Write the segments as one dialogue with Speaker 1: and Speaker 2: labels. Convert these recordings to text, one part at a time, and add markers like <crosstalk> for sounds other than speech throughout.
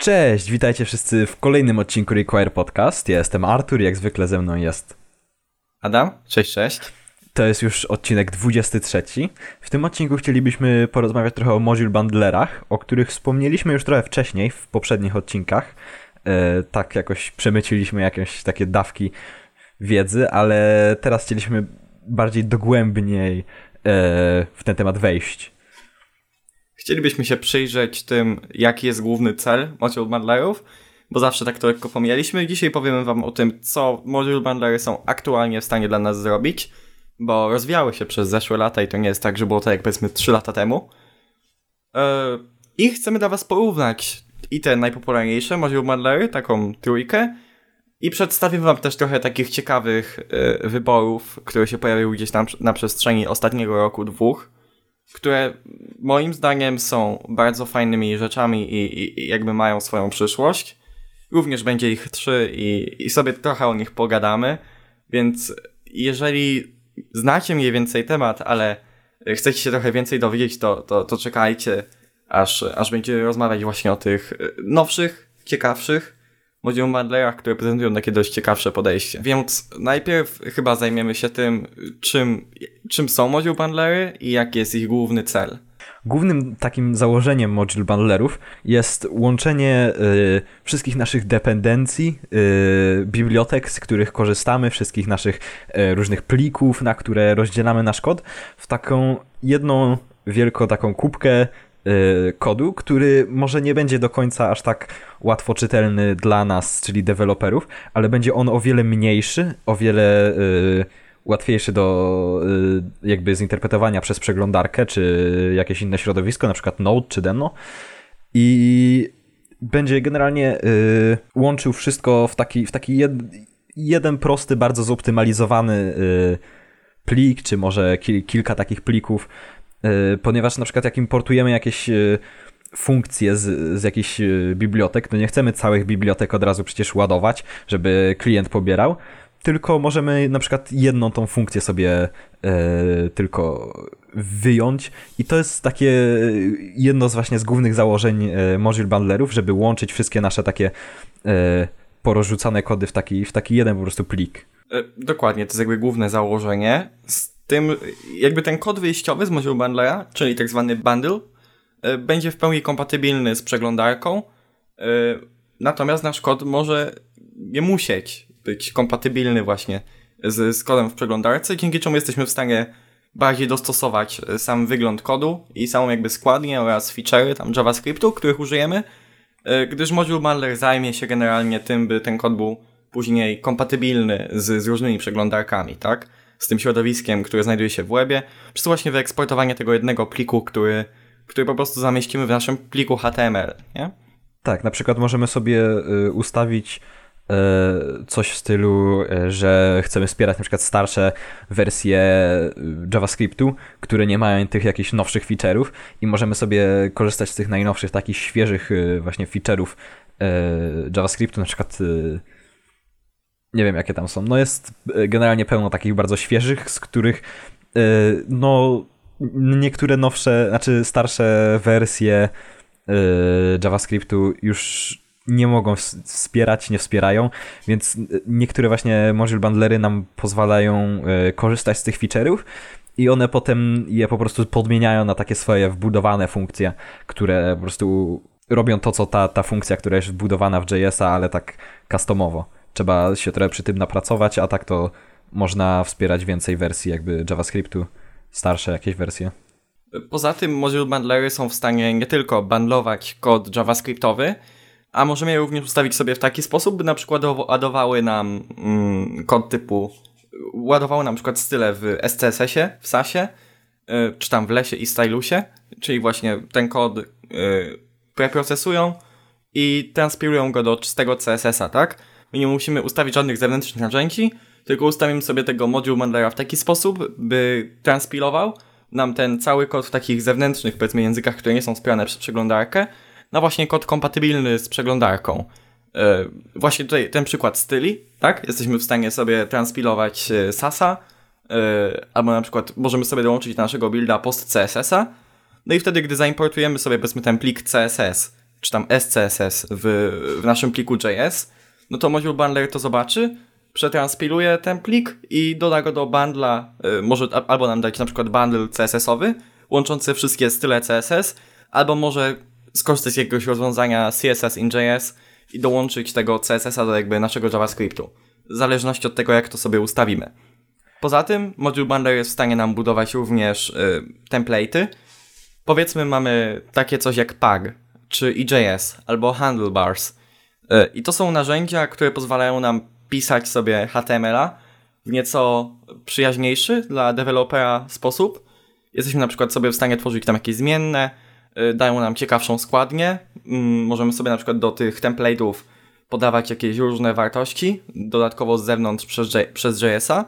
Speaker 1: Cześć, witajcie wszyscy w kolejnym odcinku Require Podcast. Ja jestem Artur, jak zwykle ze mną jest.
Speaker 2: Adam, cześć, cześć.
Speaker 1: To jest już odcinek 23. W tym odcinku chcielibyśmy porozmawiać trochę o module bundlerach, o których wspomnieliśmy już trochę wcześniej w poprzednich odcinkach. E, tak jakoś przemyciliśmy jakieś takie dawki wiedzy, ale teraz chcieliśmy bardziej dogłębniej e, w ten temat wejść.
Speaker 2: Chcielibyśmy się przyjrzeć tym, jaki jest główny cel module bundlerów, bo zawsze tak to lekko pomijaliśmy. Dzisiaj powiemy wam o tym, co module bundlery są aktualnie w stanie dla nas zrobić, bo rozwijały się przez zeszłe lata i to nie jest tak, że było to jak powiedzmy 3 lata temu. E, I chcemy dla was porównać i te najpopularniejsze module bundlery, taką trójkę, i przedstawię wam też trochę takich ciekawych e, wyborów, które się pojawiły gdzieś tam na przestrzeni ostatniego roku, dwóch które moim zdaniem są bardzo fajnymi rzeczami i, i, jakby mają swoją przyszłość. Również będzie ich trzy i, i sobie trochę o nich pogadamy, więc jeżeli znacie mniej więcej temat, ale chcecie się trochę więcej dowiedzieć, to, to, to czekajcie, aż, aż będziemy rozmawiać właśnie o tych nowszych, ciekawszych Module Bundlerach, które prezentują takie dość ciekawsze podejście. Więc najpierw chyba zajmiemy się tym, czym, czym są Module Bundlery i jaki jest ich główny cel.
Speaker 1: Głównym takim założeniem module bundlerów jest łączenie y, wszystkich naszych dependencji, y, bibliotek, z których korzystamy, wszystkich naszych y, różnych plików, na które rozdzielamy nasz kod, w taką jedną wielką taką kubkę kodu, który może nie będzie do końca aż tak łatwo czytelny dla nas, czyli deweloperów, ale będzie on o wiele mniejszy, o wiele y, łatwiejszy do y, jakby zinterpretowania przez przeglądarkę, czy jakieś inne środowisko, na przykład Node czy Deno i będzie generalnie łączył wszystko w taki, w taki jed, jeden prosty, bardzo zoptymalizowany plik, czy może kilka takich plików, ponieważ na przykład jak importujemy jakieś e, funkcje z, z jakichś e, bibliotek, to nie chcemy całych bibliotek od razu przecież ładować, żeby klient pobierał, tylko możemy na przykład jedną tą funkcję sobie e, tylko wyjąć i to jest takie jedno z właśnie z głównych założeń e, module bundlerów, żeby łączyć wszystkie nasze takie e, porozrzucane kody w taki, w taki jeden po prostu plik.
Speaker 2: Dokładnie, to jest jakby główne założenie. Tym jakby ten kod wyjściowy z module bundlera, czyli tak zwany bundle, e, będzie w pełni kompatybilny z przeglądarką, e, natomiast nasz kod może nie musieć być kompatybilny właśnie z, z kodem w przeglądarce, dzięki czemu jesteśmy w stanie bardziej dostosować e, sam wygląd kodu i samą jakby składnię oraz feature'y tam JavaScriptu, których użyjemy, gdyż module bundler zajmie się generalnie tym, by ten kod był później kompatybilny z, z różnymi przeglądarkami, tak? Z tym środowiskiem, które znajduje się w webie, przez właśnie wyeksportowanie tego jednego pliku, który, który po prostu zamieścimy w naszym pliku HTML, nie?
Speaker 1: Tak, na przykład możemy sobie y, ustawić y, coś w stylu, y, że chcemy wspierać na przykład starsze wersje JavaScriptu, które nie mają tych jakichś nowszych feature'ów i możemy sobie korzystać z tych najnowszych, takich świeżych właśnie feature'ów JavaScriptu, na przykład nie wiem jakie tam są. No jest e, generalnie pełno takich bardzo świeżych, z których e, no niektóre nowsze, znaczy starsze wersje e, JavaScriptu już nie mogą wspierać, nie wspierają, więc niektóre właśnie module bundlery nam pozwalają korzystać z tych feature'ów i one potem je po prostu podmieniają na takie swoje wbudowane funkcje, które po prostu robią to, co ta, ta funkcja, która jest wbudowana w JS-a, ale tak customowo trzeba się trochę przy tym napracować, a tak to można wspierać więcej wersji jakby JavaScriptu, starsze jakieś wersje.
Speaker 2: Poza tym module bundlery są w stanie nie tylko bundlować kod JavaScriptowy, a możemy je również ustawić sobie w taki sposób, by na przykład ładowały nam mm, kod typu ładowały na przykład style w SCSS-ie, w SASie, yy, czy tam w lesie i stylusie, czyli właśnie ten kod yy, preprocesują i transpirują go do czystego CSS-a, tak? My nie musimy ustawić żadnych zewnętrznych narzędzi, tylko ustawimy sobie tego module bundlera w taki sposób, by transpilował nam ten cały kod w takich zewnętrznych, powiedzmy, językach, które nie są wspierane przez przeglądarkę, na właśnie kod kompatybilny z przeglądarką. Yy, właśnie tutaj ten przykład styli, tak? Jesteśmy w stanie sobie transpilować yy, Sasa, yy, albo na przykład możemy sobie dołączyć do naszego builda post CSS-a, no i wtedy, gdy zaimportujemy sobie, powiedzmy, ten plik CSS czy tam SCSS w, w naszym pliku JS, no to module bundler to zobaczy, przetranspiluje ten plik i doda go do bundla, y, może albo nam dać na przykład bundle CSS-owy, łączący wszystkie style CSS, albo może skorzystać z jakiegoś rozwiązania CSS in JS i dołączyć tego CSS-a do jakby naszego JavaScriptu. W zależności od tego, jak to sobie ustawimy. Poza tym Module Bundler jest w stanie nam budować również y, template'y. Powiedzmy mamy takie coś jak Pag, czy EJS, albo Handlebars. Y, I to są narzędzia, które pozwalają nam pisać sobie HTML-a w nieco przyjaźniejszy dla dewelopera sposób. Jesteśmy na przykład sobie w stanie tworzyć tam jakieś zmienne, y, dają nam ciekawszą składnię. Mm, możemy sobie na przykład do tych template'ów podawać jakieś różne wartości, dodatkowo z zewnątrz przez, przez JS-a.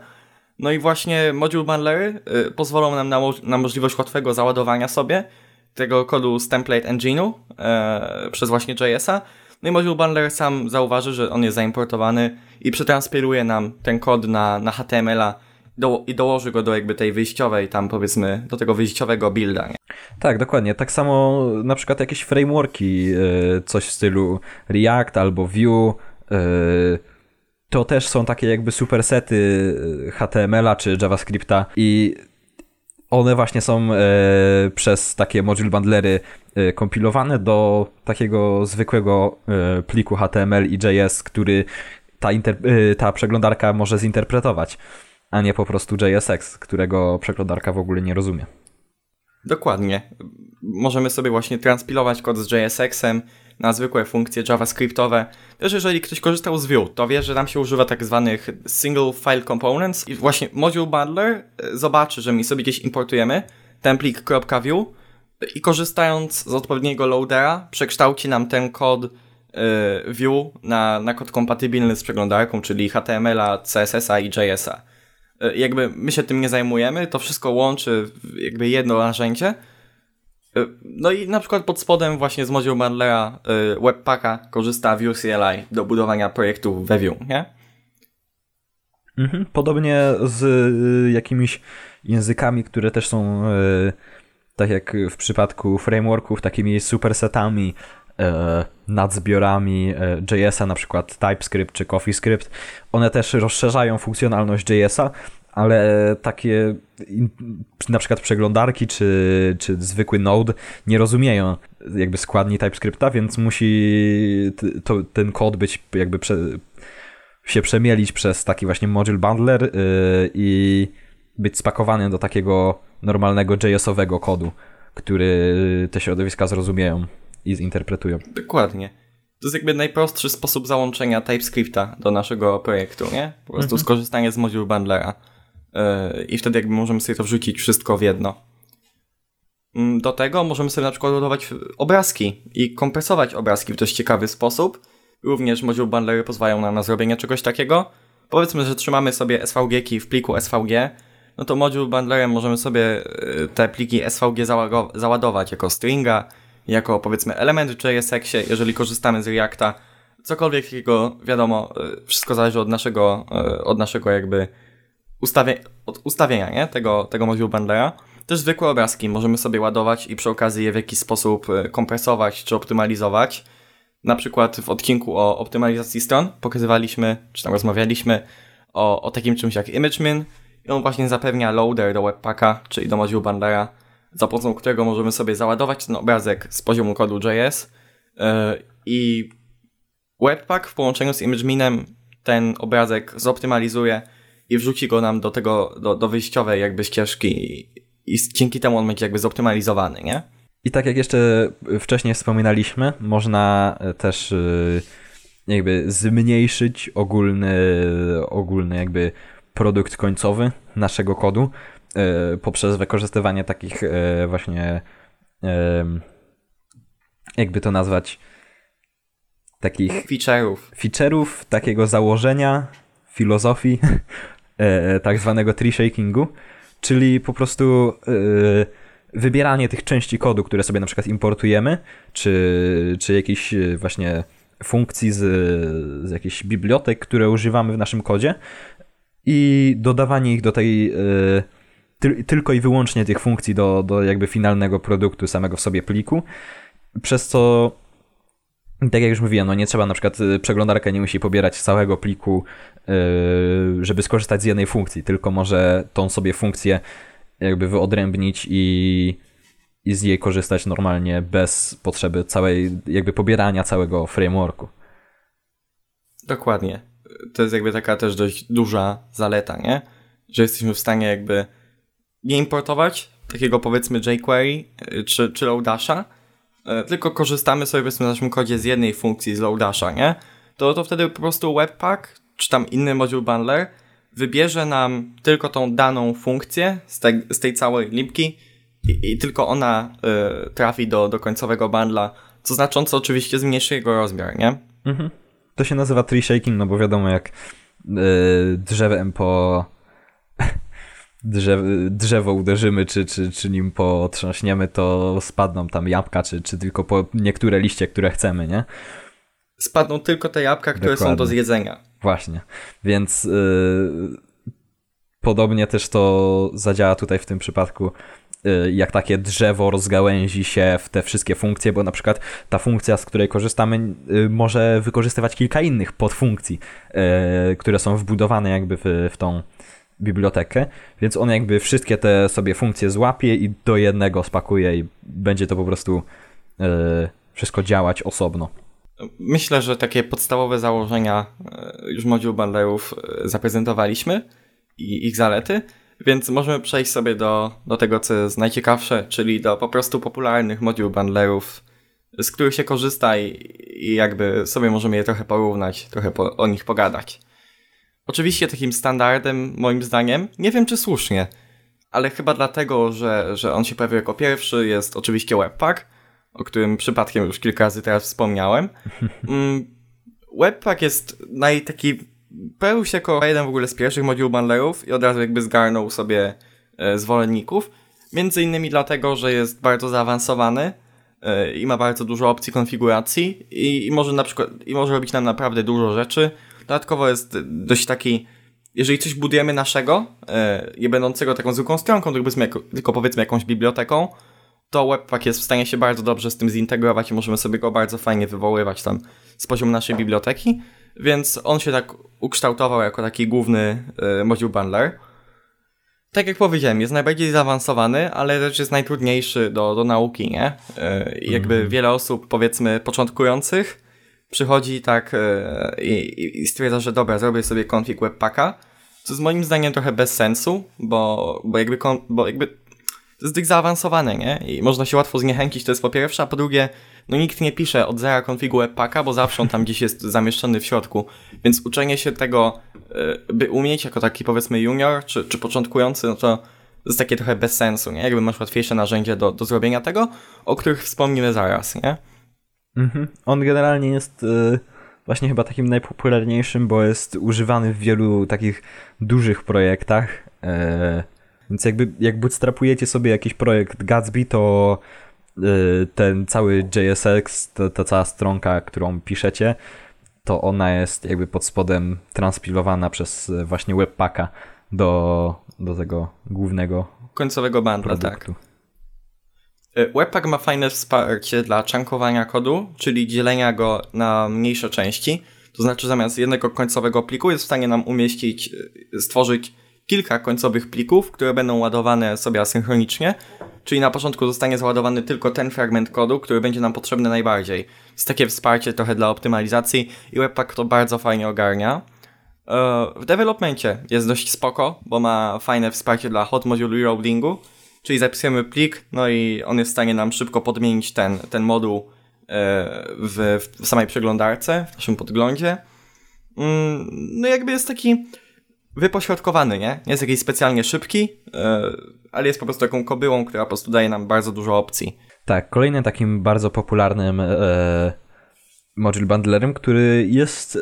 Speaker 2: No i właśnie module bundlery y, pozwolą nam na, na, możliwość łatwego załadowania sobie tego kodu z template engine'u e, przez właśnie JS-a. No i module bundler sam zauważy, że on jest zaimportowany i przetranspiruje nam ten kod na, na HTML-a do, i dołoży go do jakby tej wyjściowej, tam powiedzmy, do tego wyjściowego builda. Nie?
Speaker 1: Tak, dokładnie. Tak samo na przykład jakieś frameworki, y, coś w stylu React albo Vue, y, to też są takie jakby supersety y, HTML-a czy JavaScripta i one właśnie są e, przez takie module bundlery e, kompilowane do takiego zwykłego e, pliku HTML i JS, który ta, ta przeglądarka może zinterpretować, a nie po prostu JSX, którego przeglądarka w ogóle nie rozumie.
Speaker 2: Dokładnie. Możemy sobie właśnie transpilować kod z JSX-em na zwykłe funkcje JavaScriptowe. Też jeżeli ktoś korzystał z Vue, to wie, że tam się używa tak zwanych single file components i właśnie module bundler e, zobaczy, że my sobie gdzieś importujemy ten plik.vue i korzystając z odpowiedniego loadera przekształci nam ten kod yy, Vue na, na kod kompatybilny z przeglądarką, czyli HTML-a, CSS-a i JS-a. Yy, jakby my się tym nie zajmujemy, to wszystko łączy jakby jedno narzędzie, no i na przykład pod spodem właśnie z module bundlera y, Webpacka korzysta Vue CLI do budowania projektów we Vue, nie?
Speaker 1: Mhm, podobnie z y, jakimiś językami, które też są tak jak w przypadku frameworków, takimi supersetami, nadzbiorami JS-a, na przykład TypeScript czy CoffeeScript, one też rozszerzają funkcjonalność JS-a, ale takie na przykład przeglądarki czy, czy zwykły Node nie rozumieją jakby składni TypeScripta, więc musi to, ten kod być jakby prze, się przemielić przez taki właśnie module bundler yy, i być spakowany do takiego normalnego JS-owego kodu, który te środowiska zrozumieją i zinterpretują.
Speaker 2: Dokładnie. To jest jakby najprostszy sposób załączenia TypeScripta do naszego projektu, nie? Po prostu mhm. skorzystanie z module bundlera i wtedy jakby możemy sobie to wrzucić wszystko w jedno. Mm, do tego możemy sobie na przykład ładować obrazki i kompresować obrazki w dość ciekawy sposób. Również module bundlery pozwalają nam na zrobienie czegoś takiego. Powiedzmy, że trzymamy sobie SVG w pliku SVG, no to module bundlerem możemy sobie y, te pliki SVG załadować jako stringa, jako powiedzmy element w JSX-ie, jeżeli korzystamy z Reacta. Cokolwiek takiego, wiadomo, y, wszystko zależy od naszego, od naszego jakby ustawie, od ustawienia nie? Tego, tego module bundlera. Też zwykłe obrazki możemy sobie ładować i przy okazji je w jakiś sposób e, kompresować czy optymalizować. Na przykład w odcinku o optymalizacji stron pokazywaliśmy, czy tam rozmawialiśmy o, o takim czymś jak ImageMin i on właśnie zapewnia loader do Webpacka, czyli do module bundlera, za pomocą którego możemy sobie załadować ten obrazek z poziomu kodu JS yy, i Webpack w połączeniu z ImageMinem ten obrazek zoptymalizuje i wrzuci go nam do tego, do, do wyjściowej jakby ścieżki i, i dzięki temu on będzie jakby zoptymalizowany, nie?
Speaker 1: I tak jak jeszcze wcześniej wspominaliśmy, można też y, jakby zmniejszyć ogólny, ogólny jakby produkt końcowy naszego kodu y, poprzez wykorzystywanie takich właśnie jakby to nazwać takich
Speaker 2: feature'ów.
Speaker 1: feature'ów, takiego założenia, filozofii <laughs> E, tak zwanego tree shakingu, czyli po prostu e, wybieranie tych części kodu, które sobie na przykład importujemy, czy, czy jakichś e, właśnie funkcji z, z jakichś bibliotek, które używamy w naszym kodzie i dodawanie ich do tej ty, tylko i wyłącznie tych funkcji do, do jakby finalnego produktu samego w sobie pliku, przez co tak jak już mówiłem, no nie trzeba na przykład y, przeglądarka nie musi pobierać całego pliku, yy, żeby skorzystać z jednej funkcji, tylko może tą sobie funkcję jakby wyodrębnić i, i z jej korzystać normalnie bez potrzeby całej, jakby pobierania całego frameworku.
Speaker 2: Dokładnie. To jest jakby taka też dość duża zaleta, nie? Że jesteśmy w stanie jakby nie importować takiego powiedzmy jQuery y, czy, czy Loadasha, y, tylko korzystamy sobie powiedzmy naszym kodzie z jednej funkcji z Loadasha, nie? To, to wtedy po prostu Webpack czy tam inny module bundler wybierze nam tylko tą daną funkcję z, te, z tej całej lipki i, i tylko ona y, trafi do, do końcowego bundla, co znacząco oczywiście zmniejszy jego rozmiar, nie?
Speaker 1: Mhm. To się nazywa tree shaking, no bo wiadomo jak y, drzewem po <laughs> drzew, drzewo uderzymy, czy, czy, czy nim potrząśniemy, to spadną tam jabłka, czy, czy tylko po niektóre liście, które chcemy, nie?
Speaker 2: Spadną tylko te jabłka, które Dokładnie. są do zjedzenia.
Speaker 1: Właśnie, więc yy, podobnie też to zadziała tutaj w tym przypadku y, jak takie drzewo rozgałęzi się w te wszystkie funkcje, bo na przykład ta funkcja, z której korzystamy, y, może wykorzystywać kilka innych podfunkcji, y, które są wbudowane jakby w, w tą bibliotekę, więc on jakby wszystkie te sobie funkcje złapie i do jednego spakuje i będzie to po prostu yy, wszystko działać osobno.
Speaker 2: Myślę, że takie podstawowe założenia e, już moduł bundlerów e, zaprezentowaliśmy i ich zalety, więc możemy przejść sobie do, do tego, co jest najciekawsze, czyli do po prostu popularnych moduł bundlerów, z których się korzysta i, i jakby sobie możemy je trochę porównać, trochę po, o nich pogadać. Oczywiście takim standardem, moim zdaniem, nie wiem czy słusznie, ale chyba dlatego, że, że on się pojawił jako pierwszy, jest oczywiście Webpack, o którym przypadkiem już kilka razy teraz wspomniałem. <laughs> Mm, Webpack jest naj taki, pojawił się jako jeden w ogóle z pierwszych moduł bundlerów i od razu jakby zgarnął sobie e, zwolenników. Między innymi dlatego, że jest bardzo zaawansowany e, i ma bardzo dużo opcji konfiguracji i, i może na przykład, i może robić nam naprawdę dużo rzeczy, Dodatkowo jest dość taki, jeżeli coś budujemy naszego, e, nie będącego taką zwykłą stronką, tylko powiedzmy, tylko powiedzmy jakąś biblioteką, to Webpack jest w stanie się bardzo dobrze z tym zintegrować i możemy sobie go bardzo fajnie wywoływać tam z poziomu naszej biblioteki, więc on się tak ukształtował jako taki główny y, module bundler. Tak jak powiedziałem, jest najbardziej zaawansowany, ale też jest najtrudniejszy do, do nauki, nie? Y, jakby mm. wiele osób, powiedzmy, początkujących przychodzi tak e, i, i stwierdza, że dobra, zrobię sobie config webpacka, co jest moim zdaniem trochę bez sensu, bo, bo jakby, bo jakby to jest zbyt zaawansowane, nie? I można się łatwo zniechęcić, to jest po pierwsze, a po drugie, no nikt nie pisze od zera konfigu webpacka, bo zawsze on tam gdzieś jest zamieszczony w środku, więc uczenie się tego, e, by umieć jako taki powiedzmy junior, czy, czy początkujący, no to to jest takie trochę bez sensu, nie? Jakby masz łatwiejsze narzędzie do, do zrobienia tego, o których wspomnimy zaraz, nie?
Speaker 1: Mhm. On generalnie jest y, właśnie chyba takim najpopularniejszym, bo jest używany w wielu takich dużych projektach. Y, więc jakby jak bootstrapujecie sobie jakiś projekt Gatsby, to y, ten cały JSX, to, ta cała stronka, którą piszecie, to ona jest jakby pod spodem transpilowana przez właśnie webpacka do, do tego głównego
Speaker 2: końcowego bundla, tak. E, Webpack ma fajne wsparcie dla chunkowania kodu, czyli dzielenia go na mniejsze części. To znaczy zamiast jednego końcowego pliku jest w stanie nam umieścić, e, stworzyć kilka końcowych plików, które będą ładowane sobie asynchronicznie. Czyli na początku zostanie załadowany tylko ten fragment kodu, który będzie nam potrzebny najbardziej. Jest takie wsparcie trochę dla optymalizacji i Webpack to bardzo fajnie ogarnia. E, w developmencie jest dość spoko, bo ma fajne wsparcie dla hot module reloadingu, czyli zapisujemy plik, no i on jest w stanie nam szybko podmienić ten, ten moduł e, w, w samej przeglądarce, w naszym podglądzie. Mm, no jakby jest taki wypośrodkowany, nie? Nie jest jakiś specjalnie szybki, e, ale jest po prostu taką kobyłą, która po prostu daje nam bardzo dużo opcji.
Speaker 1: Tak, kolejnym takim bardzo popularnym e, module bundlerem, który jest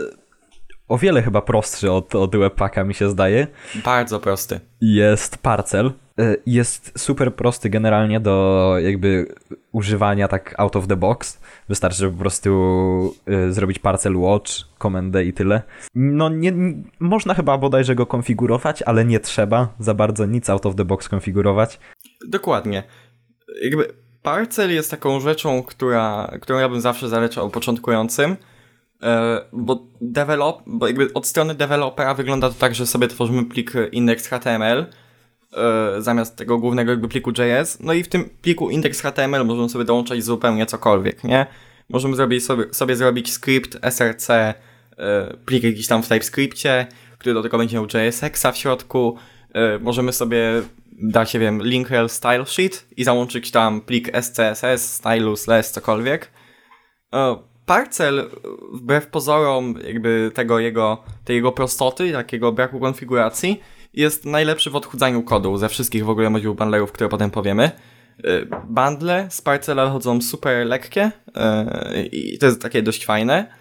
Speaker 1: o wiele chyba prostszy od, od Webpacka, mi się zdaje.
Speaker 2: Bardzo prosty.
Speaker 1: Jest Parcel. E, jest super prosty generalnie do jakby używania tak out of the box. Wystarczy po prostu e, zrobić Parcel Watch, komendę i tyle. No nie, można chyba bodajże go konfigurować, ale nie trzeba za bardzo nic out of the box konfigurować.
Speaker 2: Dokładnie. Jakby Parcel jest taką rzeczą, która, którą ja bym zawsze zalecał początkującym, e, bo, develop, bo jakby od strony dewelopera wygląda to tak, że sobie tworzymy plik index.html e, zamiast tego głównego jakby pliku JS, no i w tym pliku index.html możemy sobie dołączać zupełnie cokolwiek, nie? Możemy zrobić sobie, sobie zrobić skrypt src, e, plik jakiś tam w TypeScriptie, który do tego będzie miał JSX-a w środku, możemy sobie dać, nie wiem, linkrel style sheet i załączyć tam plik SCSS, stylus, less, cokolwiek. Parcel, wbrew pozorom jakby tego jego, tej jego prostoty, takiego braku konfiguracji, jest najlepszy w odchudzaniu kodu ze wszystkich w ogóle moduł bundlerów, które potem powiemy. Bundle z Parcela chodzą super lekkie i to jest takie dość fajne.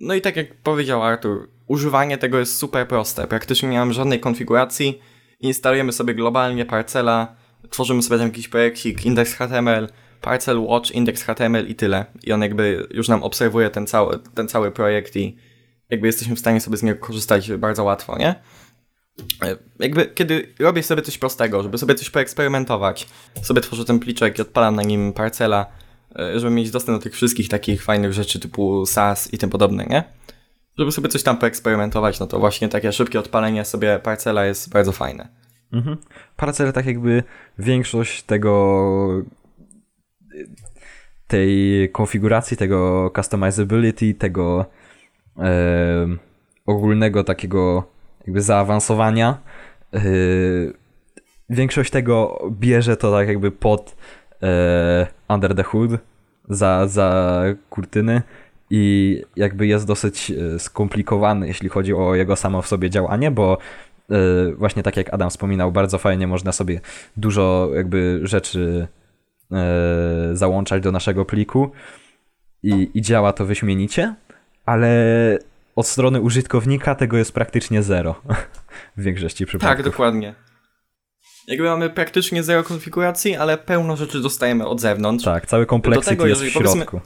Speaker 2: No i tak jak powiedział Artur, używanie tego jest super proste. Praktycznie nie mam żadnej konfiguracji instalujemy sobie globalnie parcela, tworzymy sobie tam jakiś projekcik, index.html, parcel watch, index.html i tyle. I on jakby już nam obserwuje ten cały, ten cały projekt i jakby jesteśmy w stanie sobie z niego korzystać bardzo łatwo, nie? E, jakby kiedy robię sobie coś prostego, żeby sobie coś poeksperymentować, sobie tworzę ten pliczek i odpalam na nim parcela, e, żeby mieć dostęp do tych wszystkich takich fajnych rzeczy typu SAS i tym podobne, nie? żeby sobie coś tam poeksperymentować, no to właśnie takie szybkie odpalenie sobie parcela jest bardzo fajne.
Speaker 1: Mhm. Tak jakby większość tego tej konfiguracji, tego customizability, tego e, ogólnego takiego jakby zaawansowania. E, większość tego bierze to tak jakby pod e, under the hood za, za kurtyny i jakby jest dosyć e, skomplikowany, jeśli chodzi o jego samo w sobie działanie, bo właśnie tak jak Adam wspominał, bardzo fajnie można sobie dużo jakby rzeczy załączać do naszego pliku i, i działa to wyśmienicie, ale od strony użytkownika tego jest praktycznie zero <laughs> w większości przypadków.
Speaker 2: Tak, dokładnie. Jakby mamy praktycznie zero konfiguracji, ale pełno rzeczy dostajemy od zewnątrz.
Speaker 1: Tak, cały kompleksik jest w środku.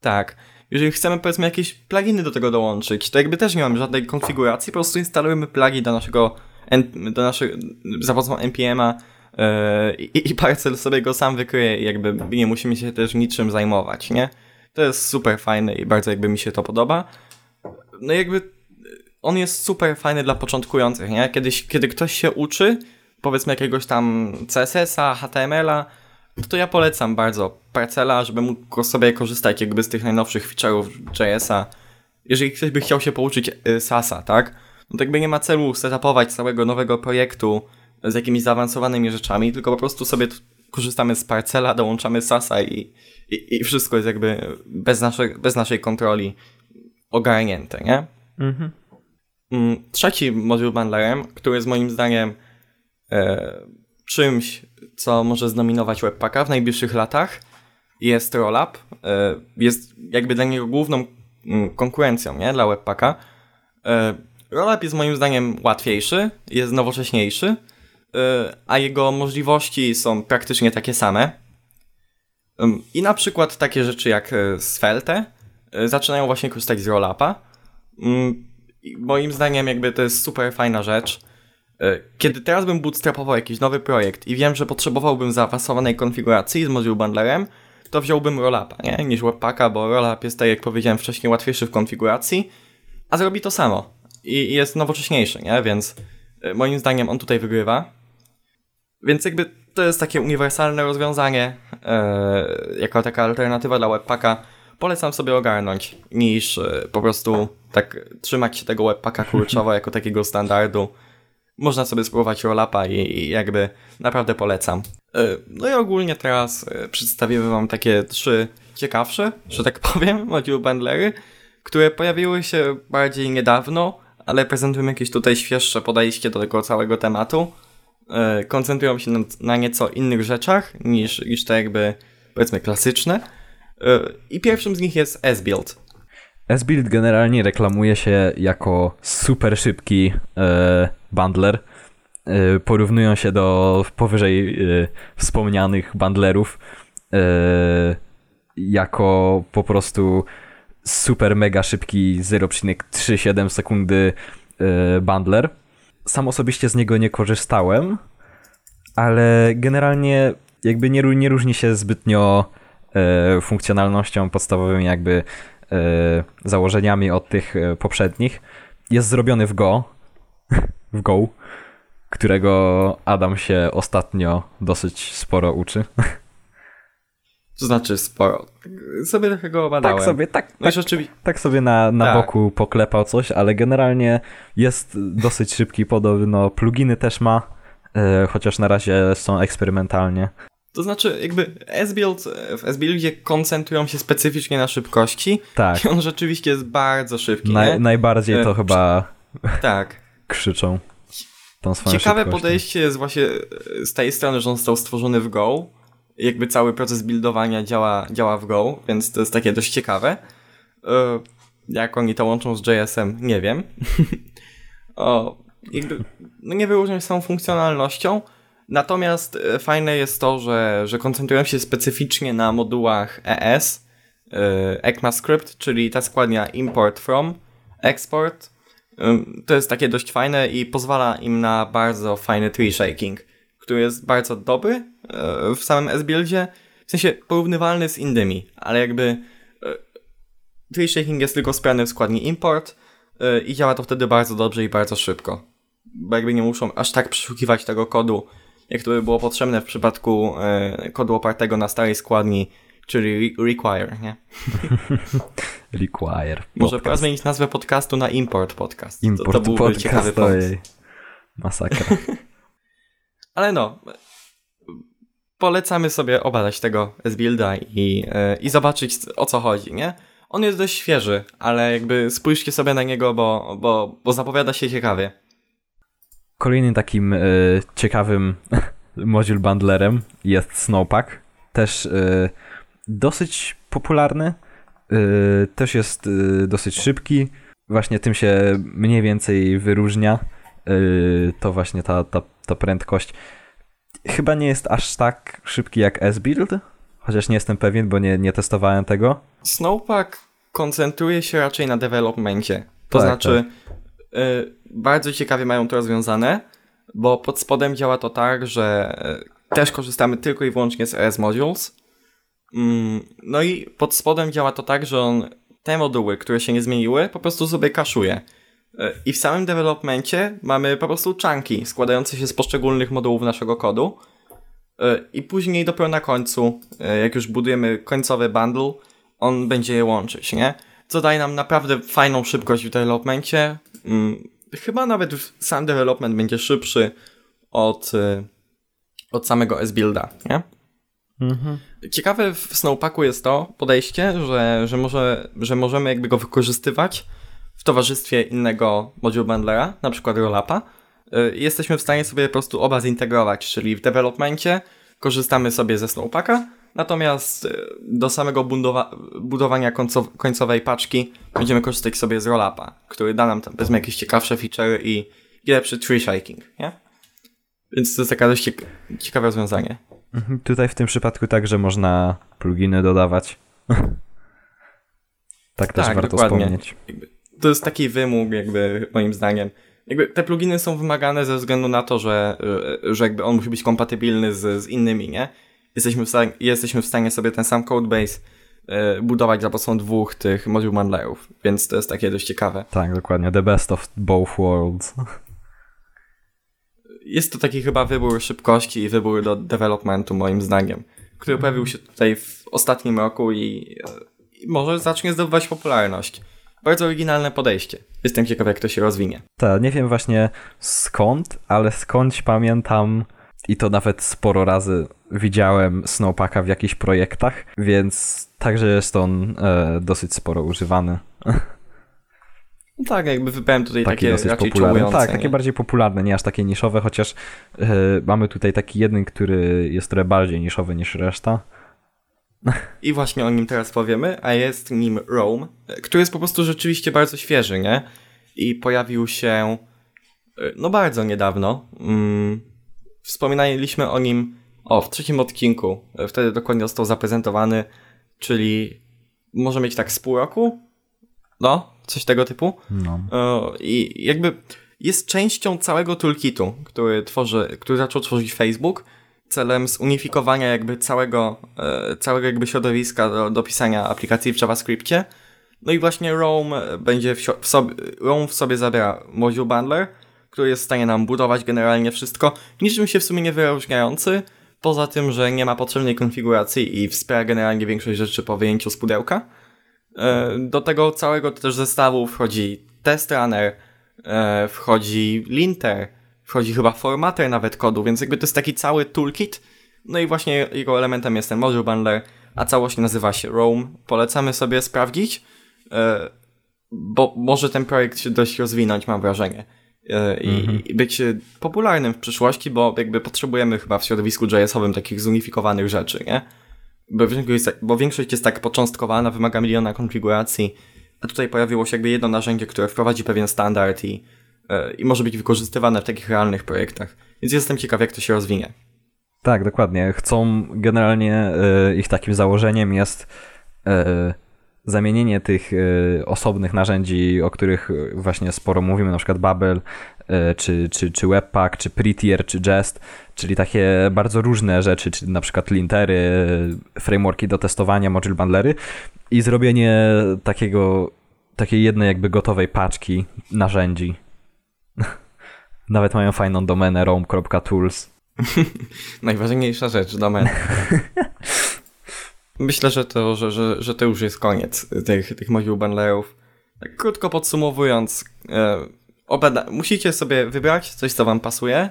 Speaker 2: Tak jeżeli chcemy powiedzmy jakieś pluginy do tego dołączyć, to jakby też nie mamy żadnej konfiguracji, po prostu instalujemy plugin do naszego, do naszego, za pomocą npm-a yy, i, i parcel sobie go sam wykryje i jakby nie musimy się też niczym zajmować, nie? To jest super fajne i bardzo jakby mi się to podoba. No jakby on jest super fajny dla początkujących, nie? Kiedyś, kiedy ktoś się uczy, powiedzmy jakiegoś tam CSS-a, HTML-a, to ja polecam bardzo Parcela, żeby mógł sobie korzystać jakby z tych najnowszych feature'ów JS-a. Jeżeli ktoś by chciał się pouczyć y, SASa, tak? No to jakby nie ma celu setupować całego nowego projektu z jakimiś zaawansowanymi rzeczami, tylko po prostu sobie korzystamy z Parcela, dołączamy SASa i, i, i wszystko jest jakby bez, nasze, bez naszej kontroli ogarnięte, nie? Mhm. Mm, trzeci moduł bundlerem, który jest moim zdaniem e, czymś, co może zdominować Webpacka w najbliższych latach, jest Rollup. E, jest jakby dla niego główną mm, konkurencją nie? dla Webpacka. E, Rollup jest moim zdaniem łatwiejszy, jest nowocześniejszy, e, a jego możliwości są praktycznie takie same. I na przykład takie rzeczy jak Svelte zaczynają właśnie korzystać z Rollupa. Mm, moim zdaniem jakby to jest super fajna rzecz. E, kiedy teraz bym bootstrapował jakiś nowy projekt i wiem, że potrzebowałbym zaawansowanej konfiguracji z module bundlerem, to wziąłbym Rollupa, nie? Niż Webpacka, bo Rollup jest, tak jak powiedziałem wcześniej, łatwiejszy w konfiguracji, a zrobi to samo. I jest nowocześniejszy, nie? Więc e, moim zdaniem on tutaj wygrywa. Więc jakby to jest takie uniwersalne rozwiązanie, e, jako taka alternatywa dla Webpacka. Polecam sobie ogarnąć, niż po prostu tak trzymać się tego Webpacka kurczowo jako takiego standardu można sobie spróbować rollapa i, jakby naprawdę polecam. E, no i ogólnie teraz e, przedstawimy wam takie trzy ciekawsze, że tak <laughs> powiem, module bundlery, które pojawiły się bardziej niedawno, ale prezentują jakieś tutaj świeższe podejście do tego całego tematu. E, koncentrują się na, na nieco innych rzeczach niż, niż te jakby powiedzmy klasyczne. I pierwszym z nich jest S-Build.
Speaker 1: S-Build generalnie reklamuje się jako super szybki e, bundler. E, porównują się do powyżej e, wspomnianych bundlerów e, jako po prostu super mega szybki 0,37 sekundy e, bundler. Sam osobiście z niego nie korzystałem, ale generalnie jakby nie, nie różni się zbytnio e, funkcjonalnością podstawowymi jakby e, założeniami od tych e, poprzednich. Jest zrobiony w Go, <laughs> w Go, którego Adam się ostatnio dosyć sporo uczy.
Speaker 2: To znaczy sporo. Sobie trochę go badałem.
Speaker 1: Tak sobie, tak,
Speaker 2: No
Speaker 1: tak,
Speaker 2: rzeczywiście,
Speaker 1: tak sobie na, na
Speaker 2: Tak.
Speaker 1: boku poklepał coś, ale generalnie jest dosyć szybki podobno. Pluginy też ma, e, chociaż na razie są eksperymentalnie.
Speaker 2: To znaczy jakby S-Build, w S-Buildzie koncentrują się specyficznie na szybkości
Speaker 1: Tak, <laughs>
Speaker 2: i on rzeczywiście jest bardzo szybki,
Speaker 1: naj, najbardziej to
Speaker 2: E,
Speaker 1: chyba <laughs>
Speaker 2: Tak.
Speaker 1: krzyczą tą swoją
Speaker 2: Ciekawe
Speaker 1: szybkością.
Speaker 2: podejście jest właśnie e, z tej strony, że on został stworzony w Go. Jakby cały proces buildowania działa, działa w Go, więc to jest takie dość ciekawe. E, Jak oni to łączą z JS-em, nie wiem. <laughs> o, jakby, no nie wyróżniam się samą funkcjonalnością, natomiast e, fajne jest to, że, że koncentrują się specyficznie na modułach ES, e, ECMAScript, czyli ta składnia import from, export. To jest takie dość fajne i pozwala im na bardzo fajny tree shaking, który jest bardzo dobry e, w samym S-Buildzie, w sensie porównywalny z innymi, ale jakby tree shaking jest tylko wspierany w składni import i działa to wtedy bardzo dobrze i bardzo szybko. Bo jakby nie muszą aż tak przeszukiwać tego kodu, jak to by było potrzebne w przypadku e, kodu opartego na starej składni, czyli re- require, nie? <laughs>
Speaker 1: Require.
Speaker 2: Może
Speaker 1: podcast.
Speaker 2: pora zmienić nazwę podcastu na import podcast.
Speaker 1: Import
Speaker 2: to, to byłby
Speaker 1: podcast,
Speaker 2: ciekawy pomysł.
Speaker 1: Masakra. <laughs>
Speaker 2: Ale no, polecamy sobie obadać tego S-Builda i, e, i zobaczyć o co chodzi, nie? On jest dość świeży, ale jakby spójrzcie sobie na niego, bo, bo, bo zapowiada się ciekawie.
Speaker 1: Kolejnym takim e, ciekawym <laughs> module bundlerem jest Snowpack. Też e, dosyć popularny. E, też jest dosyć szybki. Właśnie tym się mniej więcej wyróżnia. To właśnie ta, ta, ta prędkość. Chyba nie jest aż tak szybki jak S-Build. Chociaż nie jestem pewien, bo nie, nie testowałem tego.
Speaker 2: Snowpack koncentruje się raczej na developmencie. To
Speaker 1: Tak,
Speaker 2: znaczy, y, bardzo ciekawie mają to rozwiązane, bo pod spodem działa to tak, że y, też korzystamy tylko i wyłącznie z ES Modules. Mm, no i pod spodem działa to tak, że on te moduły, które się nie zmieniły, po prostu sobie kaszuje. Y, I w samym developmencie mamy po prostu chunki składające się z poszczególnych modułów naszego kodu. I później dopiero na końcu, jak już budujemy końcowy bundle, on będzie je łączyć, nie? Co daje nam naprawdę fajną szybkość w developmencie. Mm, Chyba nawet sam development będzie szybszy od, y, od samego S-Builda, nie? Ciekawe w Snowpacku jest to podejście, że, że, może, że możemy jakby go wykorzystywać w towarzystwie innego module bundlera, na przykład Rollapa. Y, Jesteśmy w stanie sobie po prostu oba zintegrować, czyli w developmencie korzystamy sobie ze Snowpacka, natomiast y, do samego budowa- budowania końcow- końcowej paczki będziemy korzystać sobie z Rollapa, który da nam tam powiedzmy jakieś ciekawsze feature i, i lepszy tree shaking, nie? Więc to jest taka dość ciek- ciekawe rozwiązanie.
Speaker 1: Mhm, Tutaj w tym przypadku także można pluginy dodawać. <laughs> tak też
Speaker 2: Tak,
Speaker 1: warto
Speaker 2: dokładnie.
Speaker 1: wspomnieć.
Speaker 2: to jest taki wymóg, jakby moim zdaniem. Jakby te pluginy są wymagane ze względu na to, że, y, że jakby on musi być kompatybilny z, z innymi, nie? Jesteśmy w, stanie, jesteśmy w stanie sobie ten sam codebase y, budować za pomocą dwóch tych module bundlerów, więc to jest takie dość ciekawe.
Speaker 1: Tak, dokładnie. The best of both worlds.
Speaker 2: Jest to taki chyba wybór szybkości i wybór do developmentu moim zdaniem, który pojawił się tutaj w ostatnim roku i, y, i może zacznie zdobywać popularność. Bardzo oryginalne podejście. Jestem ciekaw, jak to się rozwinie.
Speaker 1: Tak, nie wiem właśnie skąd, ale skądś pamiętam i to nawet sporo razy widziałem Snowpacka w jakichś projektach, więc także jest on e, dosyć sporo używany.
Speaker 2: No tak, jakby wybrałem tutaj
Speaker 1: Taki
Speaker 2: takie
Speaker 1: dosyć
Speaker 2: raczej
Speaker 1: popularny.
Speaker 2: czołujące,
Speaker 1: Tak, takie
Speaker 2: nie?
Speaker 1: bardziej popularne, nie aż takie niszowe, chociaż e, mamy tutaj taki jeden, który jest trochę bardziej niszowy niż reszta.
Speaker 2: I właśnie o nim teraz powiemy, a jest nim Rome, który jest po prostu rzeczywiście bardzo świeży, nie? I pojawił się y, no bardzo niedawno. Mm, Wspominaliśmy o nim o, w trzecim odcinku. Wtedy dokładnie został zaprezentowany, czyli może mieć tak z pół roku? No, coś tego typu.
Speaker 1: No.
Speaker 2: E, I jakby jest częścią całego toolkitu, który tworzy, który zaczął tworzyć Facebook celem zunifikowania jakby całego, e, całego jakby środowiska do, do pisania aplikacji w JavaScriptie. No i właśnie Roam będzie w, w sobie, Roam w sobie zabiera module bundler, który jest w stanie nam budować generalnie wszystko, niczym się w sumie nie wyróżniający, poza tym, że nie ma potrzebnej konfiguracji i wspiera generalnie większość rzeczy po wyjęciu z pudełka. E, do tego całego też zestawu wchodzi test runner, e, wchodzi linter, wchodzi chyba formater nawet kodu, więc jakby to jest taki cały toolkit. No i właśnie jego elementem jest ten module bundler, a całość nazywa się Roam. Polecamy sobie sprawdzić, e, bo może ten projekt się dość rozwinąć, mam wrażenie. I, mhm. i być popularnym w przyszłości, bo jakby potrzebujemy chyba w środowisku JS-owym takich zunifikowanych rzeczy, nie? Bo większość, jest, bo większość jest tak początkowana, wymaga miliona konfiguracji, a tutaj pojawiło się jakby jedno narzędzie, które wprowadzi pewien standard i, e, i może być wykorzystywane w takich realnych projektach. Więc jestem ciekaw, jak to się rozwinie.
Speaker 1: Tak, dokładnie. Chcą generalnie y, ich takim założeniem jest zamienienie tych y, osobnych narzędzi, o których właśnie sporo mówimy, na przykład Babel, czy, czy, czy Webpack, czy Prettier, czy Jest, czyli takie bardzo różne rzeczy, czy na przykład lintery, frameworki do testowania, module bundlery i zrobienie takiego, takiej jednej jakby gotowej paczki narzędzi. <laughs> Nawet mają fajną domenę rom.tools. <laughs>
Speaker 2: Najważniejsza rzecz, domena. <laughs> Myślę, że to, że, że, że to już jest koniec tych, tych module bundlerów. Tak krótko podsumowując, e, obada- musicie sobie wybrać coś, co wam pasuje.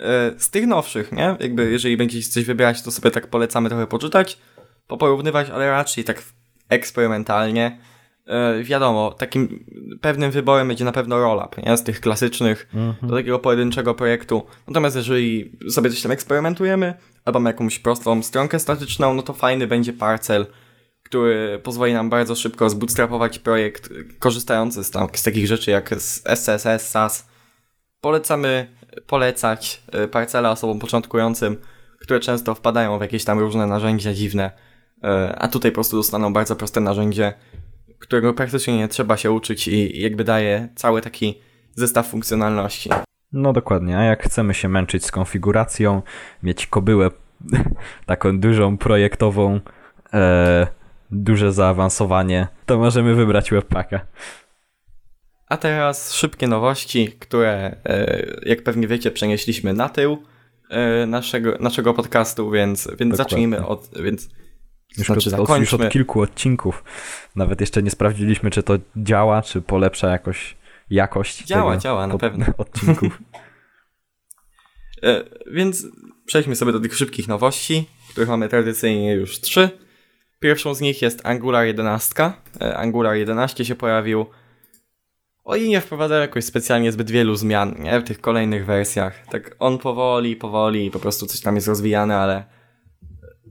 Speaker 2: E, z tych nowszych, nie? Jakby jeżeli będziecie coś wybierać, to sobie tak polecamy trochę poczytać, poporównywać, ale raczej tak eksperymentalnie. E, wiadomo, takim pewnym wyborem będzie na pewno roll-up, nie? Z tych klasycznych mhm. do takiego pojedynczego projektu. Natomiast jeżeli sobie coś tam eksperymentujemy, albo mamy jakąś prostą stronkę statyczną, no to fajny będzie parcel, który pozwoli nam bardzo szybko zbootstrapować projekt korzystający z, tam, z takich rzeczy jak SCSS, SAS. Polecamy polecać e, parcela osobom początkującym, które często wpadają w jakieś tam różne narzędzia dziwne, e, a tutaj po prostu dostaną bardzo proste narzędzie, którego praktycznie nie trzeba się uczyć i jakby daje cały taki zestaw funkcjonalności.
Speaker 1: No dokładnie, a jak chcemy się męczyć z konfiguracją, mieć kobyłę <laughs> taką dużą, projektową, e, duże zaawansowanie, to możemy wybrać Webpacka.
Speaker 2: A teraz szybkie nowości, które, e, jak pewnie wiecie, przenieśliśmy na tył e, naszego, naszego podcastu, więc, więc zacznijmy od... Więc,
Speaker 1: już, znaczy, od, już od kilku odcinków. Nawet jeszcze nie sprawdziliśmy, czy to działa, czy polepsza jakoś jakość.
Speaker 2: Działa, działa, na pewno. <laughs>
Speaker 1: Odcinków. <laughs>
Speaker 2: e, więc przejdźmy sobie do tych szybkich nowości, których mamy tradycyjnie już trzy. Pierwszą z nich jest Angular 11. E, Angular 11 się pojawił o i nie wprowadza jakoś specjalnie zbyt wielu zmian nie? w tych kolejnych wersjach. Tak on powoli, powoli po prostu coś tam jest rozwijane, ale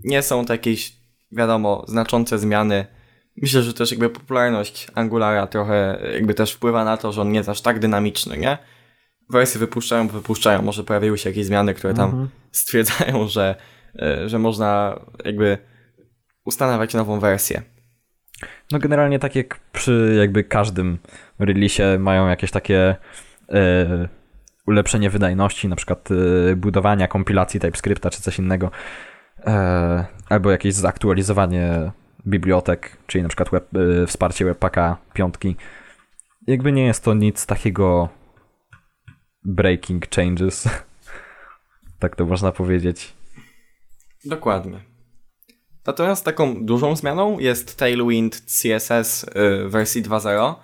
Speaker 2: nie są to jakieś, wiadomo, znaczące zmiany. Myślę, że też jakby popularność Angulara trochę jakby też wpływa na to, że on nie jest aż tak dynamiczny, nie? Wersje wypuszczają, wypuszczają, może pojawiły się jakieś zmiany, które tam mhm. stwierdzają, że, e, że można jakby ustanawiać nową wersję.
Speaker 1: No generalnie tak jak przy jakby każdym release mają jakieś takie e, ulepszenie wydajności, na przykład e, budowania kompilacji TypeScripta czy coś innego, e, albo jakieś zaktualizowanie bibliotek, czyli na przykład web, e, wsparcie Webpacka piątki. Jakby nie jest to nic takiego breaking changes, <laughs> tak to można powiedzieć.
Speaker 2: Dokładnie. Natomiast taką dużą zmianą jest Tailwind CSS y, wersji 2.0.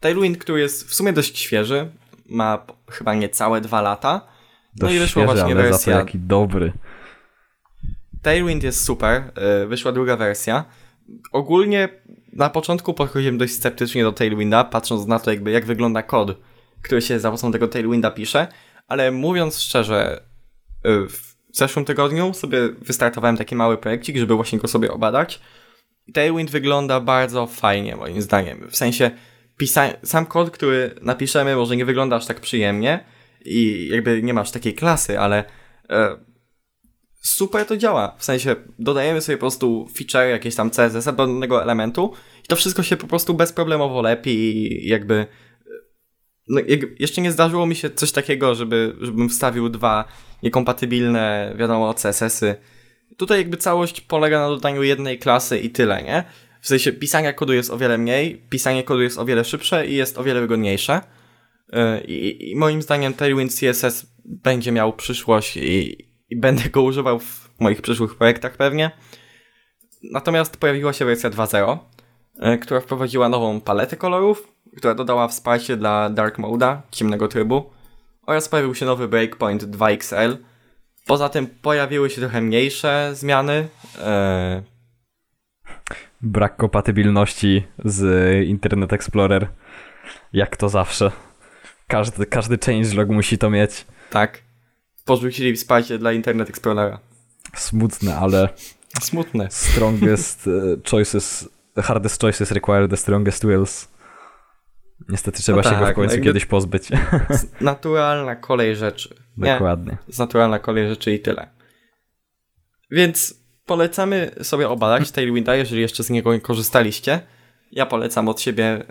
Speaker 2: Tailwind, który jest w sumie dość świeży, ma chyba niecałe dwa lata.
Speaker 1: No dość i wyszła świeży, właśnie ale wersja. Za to jaki dobry.
Speaker 2: Tailwind jest super, y, wyszła druga wersja. Ogólnie na początku podchodziłem dość sceptycznie do Tailwinda, patrząc na to, jakby jak wygląda kod, który się za pomocą tego Tailwinda pisze, ale mówiąc szczerze, y, w zeszłym tygodniu sobie wystartowałem taki mały projekcik, żeby właśnie go sobie obadać. Tailwind wygląda bardzo fajnie, moim zdaniem. W sensie, sam kod, który napiszemy, może nie wygląda aż tak przyjemnie i jakby nie masz takiej klasy, ale e, super to działa. W sensie, dodajemy sobie po prostu feature, jakieś tam CSS do danego elementu i to wszystko się po prostu bezproblemowo lepi i jakby no, jeszcze nie zdarzyło mi się coś takiego, żeby, żebym wstawił dwa niekompatybilne, wiadomo, CSS-y. Tutaj jakby całość polega na dodaniu jednej klasy i tyle, nie? W sensie pisania kodu jest o wiele mniej, pisanie kodu jest o wiele szybsze i jest o wiele wygodniejsze. E, I, i moim zdaniem Tailwind CSS będzie miał przyszłość i, i będę go używał w moich przyszłych projektach pewnie. Natomiast pojawiła się wersja 2.0, e, która wprowadziła nową paletę kolorów, która dodała wsparcie dla Dark Mode'a, ciemnego trybu, oraz pojawił się nowy Breakpoint 2XL. Poza tym pojawiły się trochę mniejsze zmiany. E,
Speaker 1: Brak kompatybilności z Internet Explorer, jak to zawsze. Każdy, każdy changelog musi to mieć.
Speaker 2: tak. Porzucili wsparcie dla Internet Explorera.
Speaker 1: Smutne, ale
Speaker 2: Smutne.
Speaker 1: strongest e, choices, hardest choices require the strongest wills. Niestety trzeba
Speaker 2: No
Speaker 1: się go w
Speaker 2: tak,
Speaker 1: końcu
Speaker 2: no
Speaker 1: kiedyś pozbyć.
Speaker 2: Naturalna kolej rzeczy. Nie,
Speaker 1: Dokładnie.
Speaker 2: z naturalna kolej rzeczy i tyle. Więc polecamy sobie obadać Tailwinda, jeżeli jeszcze z niego nie korzystaliście. Ja polecam od siebie.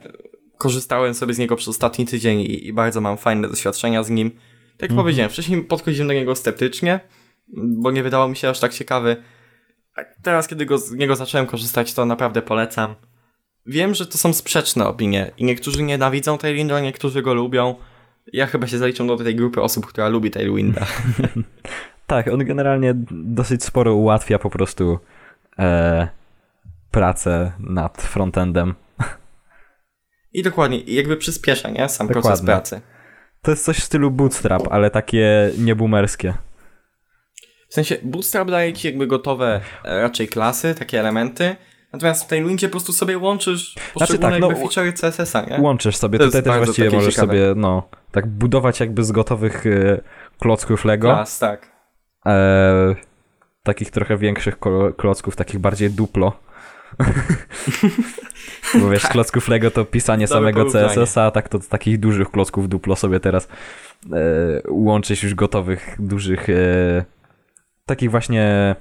Speaker 2: Korzystałem sobie z niego przez ostatni tydzień i, i bardzo mam fajne doświadczenia z nim. Tak jak powiedziałem, wcześniej podchodziłem do niego sceptycznie, bo nie wydawał mi się aż tak ciekawy. A teraz, kiedy go, z niego zacząłem korzystać, to naprawdę polecam. Wiem, że to są sprzeczne opinie i niektórzy nienawidzą Tailwinda, niektórzy go lubią. Ja chyba się zaliczam do tej grupy osób, która lubi Tailwinda. <laughs>
Speaker 1: Tak, on generalnie dosyć sporo ułatwia po prostu e, pracę nad frontendem.
Speaker 2: I dokładnie, jakby przyspiesza, nie? Sam proces
Speaker 1: Dokładnie.
Speaker 2: pracy.
Speaker 1: To jest coś w stylu bootstrap, ale takie nieboomerskie.
Speaker 2: W sensie Bootstrap daje ci jakby gotowe e, raczej klasy, takie elementy, natomiast w Tailwindzie po prostu sobie łączysz poszczególne
Speaker 1: tak, no,
Speaker 2: jakby feature'y CSS-a, nie?
Speaker 1: Łączysz sobie,
Speaker 2: To
Speaker 1: tutaj też właściwie możesz
Speaker 2: ciekawe.
Speaker 1: sobie, no, tak budować jakby z gotowych e, klocków Lego.
Speaker 2: Klas, tak.
Speaker 1: E, takich trochę większych klocków, takich bardziej duplo. <laughs> Bo wiesz, klocków Lego to pisanie
Speaker 2: Dobre
Speaker 1: samego. CSS-a, a tak to z takich dużych klocków duplo sobie teraz e, łączyć już gotowych, dużych e, takich właśnie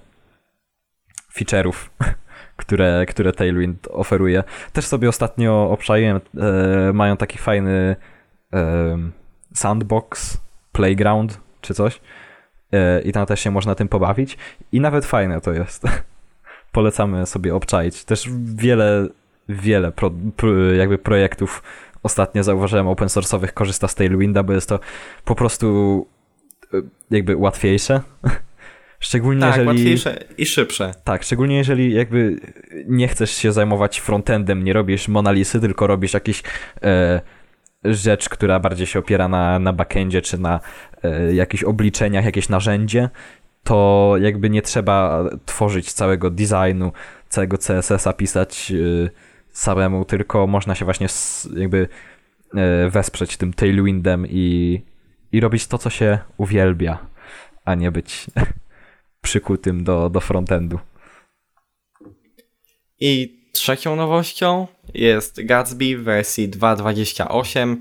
Speaker 1: feature'ów, <laughs> które, które Tailwind oferuje. Też sobie ostatnio obczaiłem, e, mają taki fajny e, sandbox, playground czy coś e, i tam też się można tym pobawić i nawet fajne to jest. <laughs> Polecamy sobie obczaić. Też wiele, wiele pro, jakby projektów ostatnio zauważyłem open source'owych korzysta z Tailwinda, bo jest to po prostu e, jakby łatwiejsze. <laughs> Szczególnie
Speaker 2: Tak,
Speaker 1: jeżeli...
Speaker 2: łatwiejsze i szybsze.
Speaker 1: Tak, szczególnie jeżeli jakby nie chcesz się zajmować frontendem, nie robisz monalisy, tylko robisz jakiś e, rzecz, która bardziej się opiera na, na backendzie czy na e, jakichś obliczeniach, jakieś narzędzie, to jakby nie trzeba tworzyć całego designu, całego CSS-a pisać e, samemu, tylko można się właśnie jakby e, wesprzeć tym tailwindem i, i robić to, co się uwielbia, a nie być <laughs> przykutym do, do frontendu.
Speaker 2: I trzecią nowością jest Gatsby w wersji 2.28,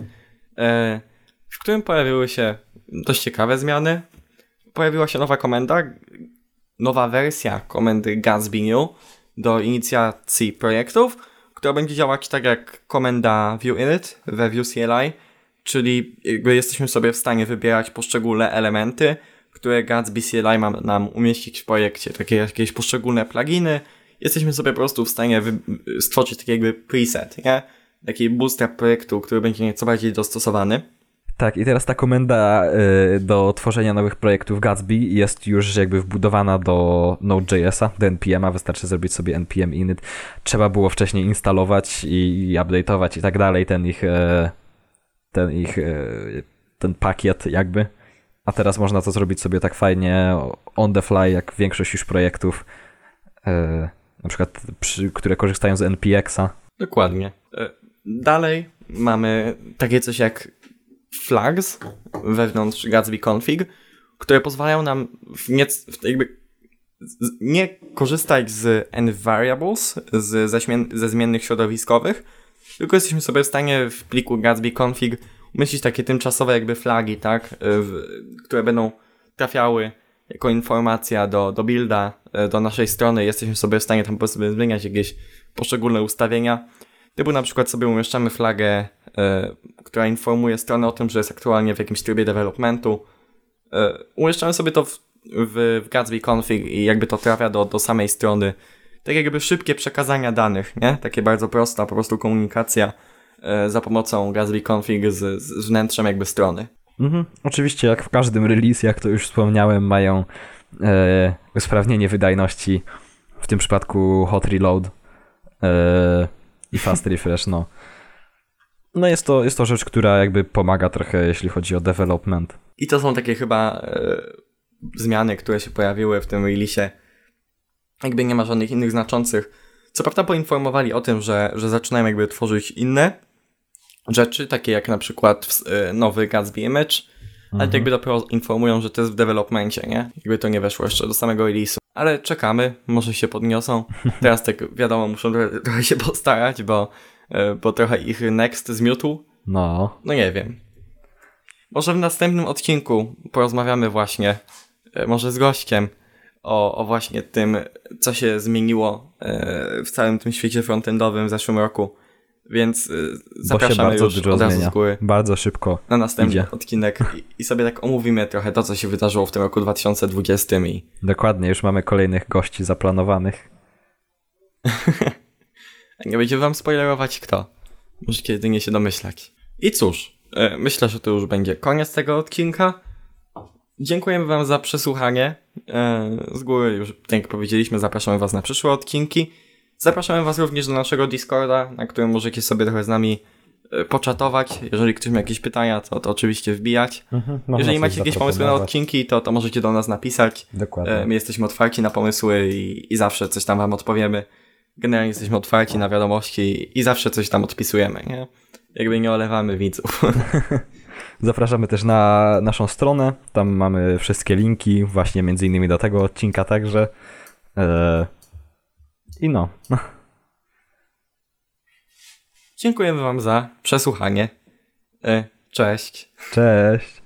Speaker 2: e, w którym pojawiły się dość ciekawe zmiany. Pojawiła się nowa komenda, nowa wersja komendy Gatsby New do inicjacji projektów, która będzie działać tak jak komenda viewInit we Vue czyli jakby jesteśmy sobie w stanie wybierać poszczególne elementy, które Gatsby CLI ma nam umieścić w projekcie, takie jakieś poszczególne pluginy. Jesteśmy sobie po prostu w stanie stworzyć taki jakby preset, nie? Taki bootstrap projektu, który będzie nieco bardziej dostosowany.
Speaker 1: Tak, i teraz ta komenda y, do tworzenia nowych projektów Gatsby jest już jakby wbudowana do Node.jsa, do NPM-a, wystarczy zrobić sobie npm init. Trzeba było wcześniej instalować i, i update'ować i tak dalej ten ich, e, ten ich, e, ten pakiet jakby. A teraz można to zrobić sobie tak fajnie on the fly, jak większość już projektów, e, na przykład przy, które korzystają z NPX-a.
Speaker 2: Dokładnie. Dalej mamy takie coś jak flags wewnątrz Gatsby config, które pozwalają nam w nie, w jakby nie korzystać z envariables, z, ze, zmien, ze zmiennych środowiskowych, tylko jesteśmy sobie w stanie w pliku Gatsby config umieścić takie tymczasowe jakby flagi, tak, e, w, które będą trafiały jako informacja do, do builda, e, do naszej strony. Jesteśmy sobie w stanie tam po sobie zmieniać jakieś poszczególne ustawienia. Typu na przykład sobie umieszczamy flagę, e, która informuje stronę o tym, że jest aktualnie w jakimś trybie developmentu. e, umieszczamy sobie to w, w, w Gatsby config i jakby to trafia do, do samej strony. Tak jakby szybkie przekazania danych, nie? Takie bardzo prosta po prostu komunikacja e, za pomocą Gatsby config z, z wnętrzem jakby strony.
Speaker 1: Mhm. Oczywiście, jak w każdym release, jak to już wspomniałem, mają e, usprawnienie wydajności, w tym przypadku hot reload e, i fast refresh, no. No jest to, jest to rzecz, która jakby pomaga trochę, jeśli chodzi o development.
Speaker 2: I to są takie chyba e, zmiany, które się pojawiły w tym release'ie. Jakby nie ma żadnych innych znaczących. Co prawda poinformowali o tym, że, że zaczynają jakby tworzyć inne rzeczy, takie jak na przykład e, nowy Gatsby Image, ale to jakby dopiero informują, że to jest w developmencie, nie? Jakby to nie weszło jeszcze do samego release'u. Ale czekamy, może się podniosą. <laughs> Teraz tak wiadomo, muszą trochę, trochę się postarać, bo, bo trochę ich next zmiótł.
Speaker 1: No.
Speaker 2: No nie wiem. Może w następnym odcinku porozmawiamy właśnie, e, może z gościem, o, o właśnie tym, co się zmieniło e, w całym tym świecie frontendowym w zeszłym roku. Więc e, zapraszamy
Speaker 1: bardzo
Speaker 2: już od razu
Speaker 1: zmienia.
Speaker 2: z góry
Speaker 1: Bardzo szybko.
Speaker 2: na następny
Speaker 1: idzie.
Speaker 2: odcinek i, i sobie tak omówimy trochę to, co się wydarzyło w tym roku 2020 i
Speaker 1: Dokładnie, już mamy kolejnych gości zaplanowanych. <laughs>
Speaker 2: nie będziemy wam spoilerować kto. Możecie jedynie się domyślać. I cóż, e, myślę, że to już będzie koniec tego odcinka. Dziękujemy wam za przesłuchanie. E, Z góry już, tak jak powiedzieliśmy, zapraszamy was na przyszłe odcinki. Zapraszamy was również do naszego Discorda, na którym możecie sobie trochę z nami e, poczatować. Jeżeli ktoś ma jakieś pytania, to, to oczywiście wbijać. Jeżeli macie jakieś pomysły na odcinki, to, to możecie do nas napisać.
Speaker 1: Dokładnie.
Speaker 2: My jesteśmy otwarci na pomysły i, i zawsze coś tam wam odpowiemy. Generalnie jesteśmy otwarci na wiadomości i zawsze coś tam odpisujemy, nie? Jakby nie olewamy widzów. <laughs>
Speaker 1: Zapraszamy też na naszą stronę. Tam mamy wszystkie linki, właśnie między innymi do tego odcinka także. E, I no.
Speaker 2: Dziękujemy wam za przesłuchanie. E, Cześć.
Speaker 1: Cześć.